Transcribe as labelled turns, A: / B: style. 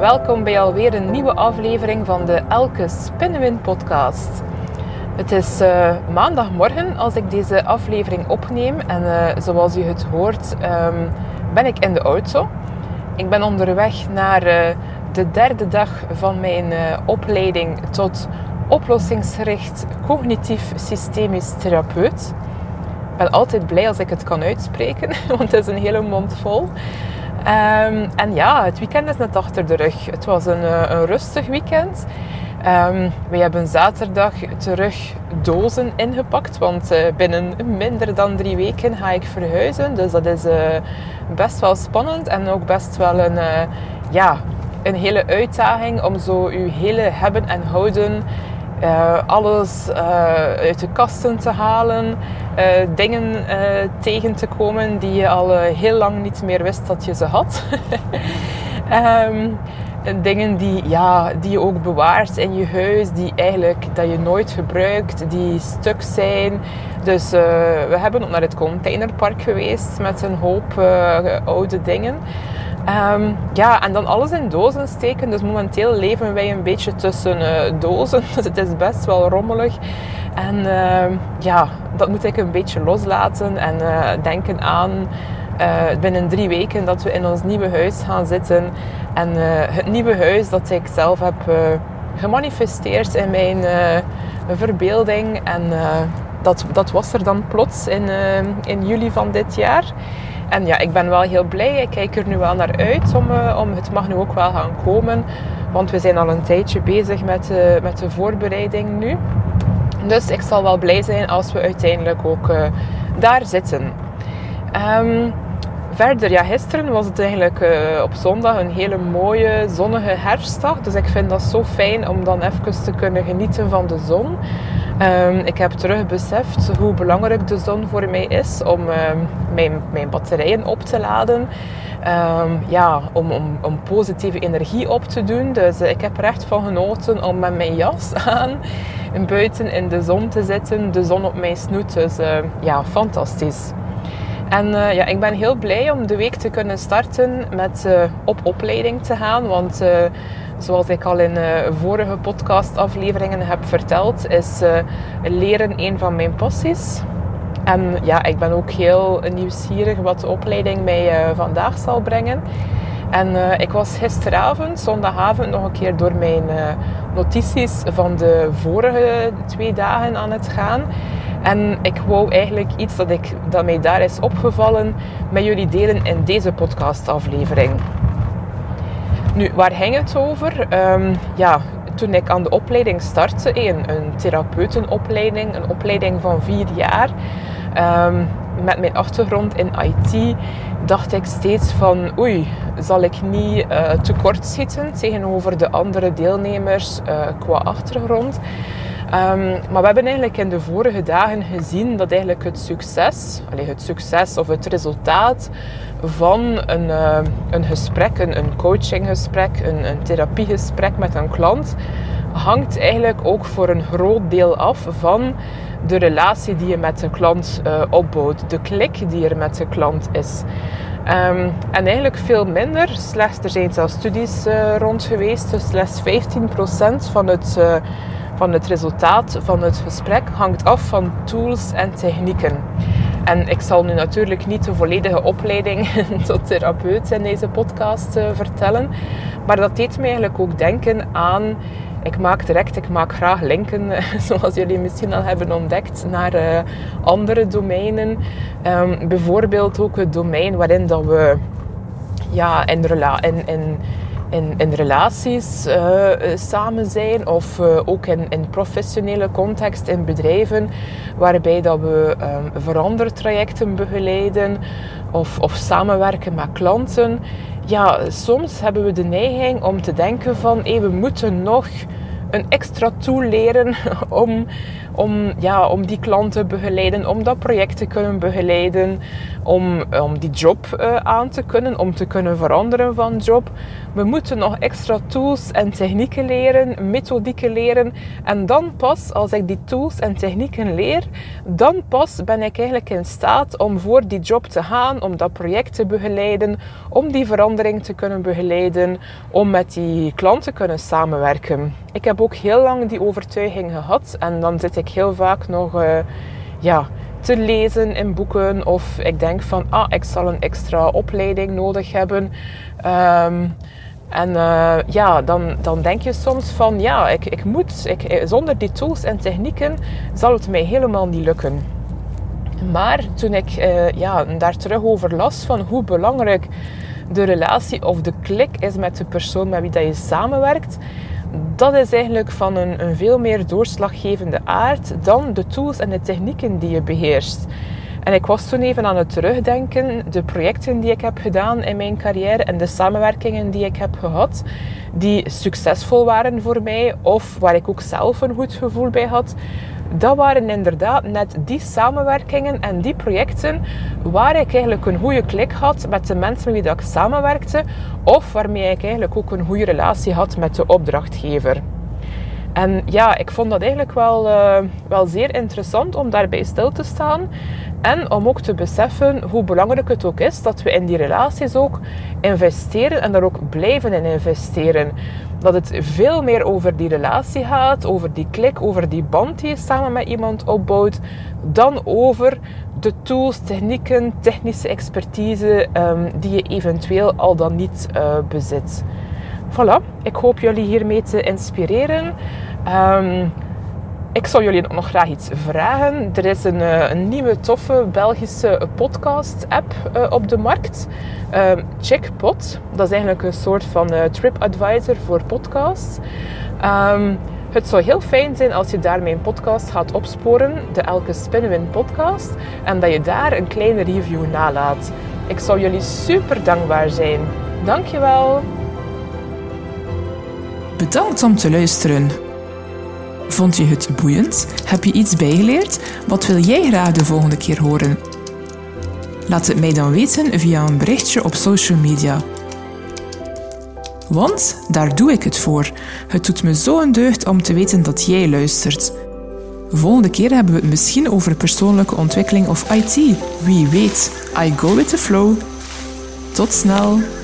A: Welkom bij alweer een nieuwe aflevering van de Elke Spinnenwind podcast. Het is uh, maandagmorgen als ik deze aflevering opneem en uh, zoals u het hoort um, ben ik in de auto. Ik ben onderweg naar uh, de derde dag van mijn opleiding tot oplossingsgericht cognitief systemisch therapeut. Ik ben altijd blij als ik het kan uitspreken, want het is een hele mond vol. Um, en ja, het weekend is net achter de rug. Het was een, een rustig weekend. Um, we hebben zaterdag terug dozen ingepakt, want uh, binnen minder dan drie weken ga ik verhuizen. Dus dat is uh, best wel spannend en ook best wel een, ja, een hele uitdaging om zo uw hele hebben en houden uh, alles uh, uit de kasten te halen, uh, dingen tegen te komen die je al heel lang niet meer wist dat je ze had. um, dingen die, ja, die je ook bewaart in je huis, die eigenlijk dat je nooit gebruikt, die stuk zijn. Dus we hebben ook naar het containerpark geweest met een hoop oude dingen. Um, ja, en dan alles in dozen steken. Dus momenteel leven wij een beetje tussen uh, dozen. Dus het is best wel rommelig. En uh, ja, dat moet ik een beetje loslaten en uh, denken aan uh, binnen drie weken dat we in ons nieuwe huis gaan zitten. En het nieuwe huis dat ik zelf heb gemanifesteerd in mijn verbeelding. En dat, dat was er dan plots in, in juli van dit jaar. En ja, ik ben wel heel blij. Ik kijk er nu wel naar uit om, uh, om het mag nu ook wel gaan komen. Want we zijn al een tijdje bezig met, uh, met de voorbereiding nu. Dus ik zal wel blij zijn als we uiteindelijk ook uh, daar zitten. Um, verder, ja, gisteren was het eigenlijk op zondag een hele mooie zonnige herfstdag. Dus ik vind dat zo fijn om dan even te kunnen genieten van de zon. Um, ik heb terug beseft hoe belangrijk de zon voor mij is om uh, mijn, mijn batterijen op te laden. Um, ja, om, om, om, positieve energie op te doen. Dus uh, ik heb er echt van genoten om met mijn jas aan buiten in de zon te zitten. De zon op mijn snoet. Dus uh, ja, fantastisch. En uh, ja, ik ben heel blij om de week te kunnen starten met op opleiding te gaan. Want zoals ik al in vorige podcastafleveringen heb verteld, is leren een van mijn passies. En ja, ik ben ook heel nieuwsgierig wat de opleiding mij vandaag zal brengen. En ik was gisteravond, zondagavond, nog een keer door mijn notities van de vorige twee dagen aan het gaan. En ik wou eigenlijk iets dat, ik, dat mij daar is opgevallen met jullie delen in deze podcastaflevering. Nu, waar ging het over? Um, ja, toen ik aan de opleiding startte, een, een therapeutenopleiding, een opleiding van vier jaar, um, met mijn achtergrond in IT, dacht ik steeds van oei, zal ik niet uh, tekort schieten tegenover de andere deelnemers uh, qua achtergrond. Um, maar we hebben eigenlijk in de vorige dagen gezien dat eigenlijk het succes, het succes of het resultaat van een, uh, een gesprek, een, coachinggesprek, een, een therapiegesprek met een klant, hangt eigenlijk ook voor een groot deel af van de relatie die je met de klant uh, opbouwt, de klik die er met de klant is. Um, en eigenlijk veel minder, slechts er zijn zelfs studies uh, rond geweest, dus slechts 15% van het uh, van het resultaat van het gesprek hangt af van tools en technieken. En ik zal nu natuurlijk niet de volledige opleiding tot therapeut in deze podcast uh, vertellen. Maar dat deed me eigenlijk ook denken aan ik maak direct, ik maak graag linken, zoals jullie misschien al hebben ontdekt, naar uh, andere domeinen. Um, bijvoorbeeld ook het domein waarin dat we ja, in, in, in, in, in relaties uh, samen zijn of uh, ook in, in professionele context in bedrijven waarbij dat we um, verandertrajecten begeleiden of, of samenwerken met klanten. Ja, soms hebben we de neiging om te denken van we moeten nog een extra tool leren om, om, ja, om die klanten te begeleiden, om dat project te kunnen begeleiden, om, om die job uh, aan te kunnen, om te kunnen veranderen van job. We moeten nog extra tools en technieken leren, methodieken leren. En dan pas, als ik die tools en technieken leer, dan pas ben ik eigenlijk in staat om voor die job te gaan, om dat project te begeleiden, om die verandering te kunnen begeleiden, om met die klant te kunnen samenwerken. Ik heb ook heel lang die overtuiging gehad en dan zit ik heel vaak nog uh, ja, te lezen in boeken of ik denk van ah, ik zal een extra opleiding nodig hebben. Um, en uh, ja, dan, dan denk je soms van ja, ik, ik moet, ik, eh, zonder die tools en technieken zal het mij helemaal niet lukken. Maar toen ik ja, daar terug over las van hoe belangrijk de relatie of de klik is met de persoon met wie dat je samenwerkt, dat is eigenlijk van een, een veel meer doorslaggevende aard dan de tools en de technieken die je beheerst. En ik was toen even aan het terugdenken, de projecten die ik heb gedaan in mijn carrière en de samenwerkingen die ik heb gehad, die succesvol waren voor mij of waar ik ook zelf een goed gevoel bij had. Dat waren inderdaad net die samenwerkingen en die projecten waar ik eigenlijk een goede klik had met de mensen met wie ik samenwerkte of waarmee ik eigenlijk ook een goede relatie had met de opdrachtgever. En ja, ik vond dat eigenlijk wel, uh, wel zeer interessant om daarbij stil te staan. En om ook te beseffen hoe belangrijk het ook is dat we in die relaties ook investeren en daar ook blijven in investeren. Dat het veel meer over die relatie gaat, over die klik, over die band die je samen met iemand opbouwt, dan over de tools, technieken, technische expertise um, die je eventueel al dan niet uh, bezit. Voilà, ik hoop jullie hiermee te inspireren. Um, ik zou jullie nog graag iets vragen. Er is een, eh, een nieuwe toffe Belgische podcast-app uh, op de markt. Uh, Checkpot. Dat is eigenlijk een soort van uh, TripAdvisor voor podcasts. Um, het zou heel fijn zijn als je daarmee een podcast gaat opsporen, de Elke Spinnenwind podcast, en dat je daar een kleine review nalaat. Ik zou jullie super dankbaar zijn. Dankjewel.
B: Bedankt om te luisteren. Vond je het boeiend? Heb je iets bijgeleerd? Wat wil jij graag de volgende keer horen? Laat het mij dan weten via een berichtje op social media. Want daar doe ik het voor. Het doet me zo een deugd om te weten dat jij luistert. Volgende keer hebben we het misschien over persoonlijke ontwikkeling of IT. Wie weet, I go with the flow. Tot snel!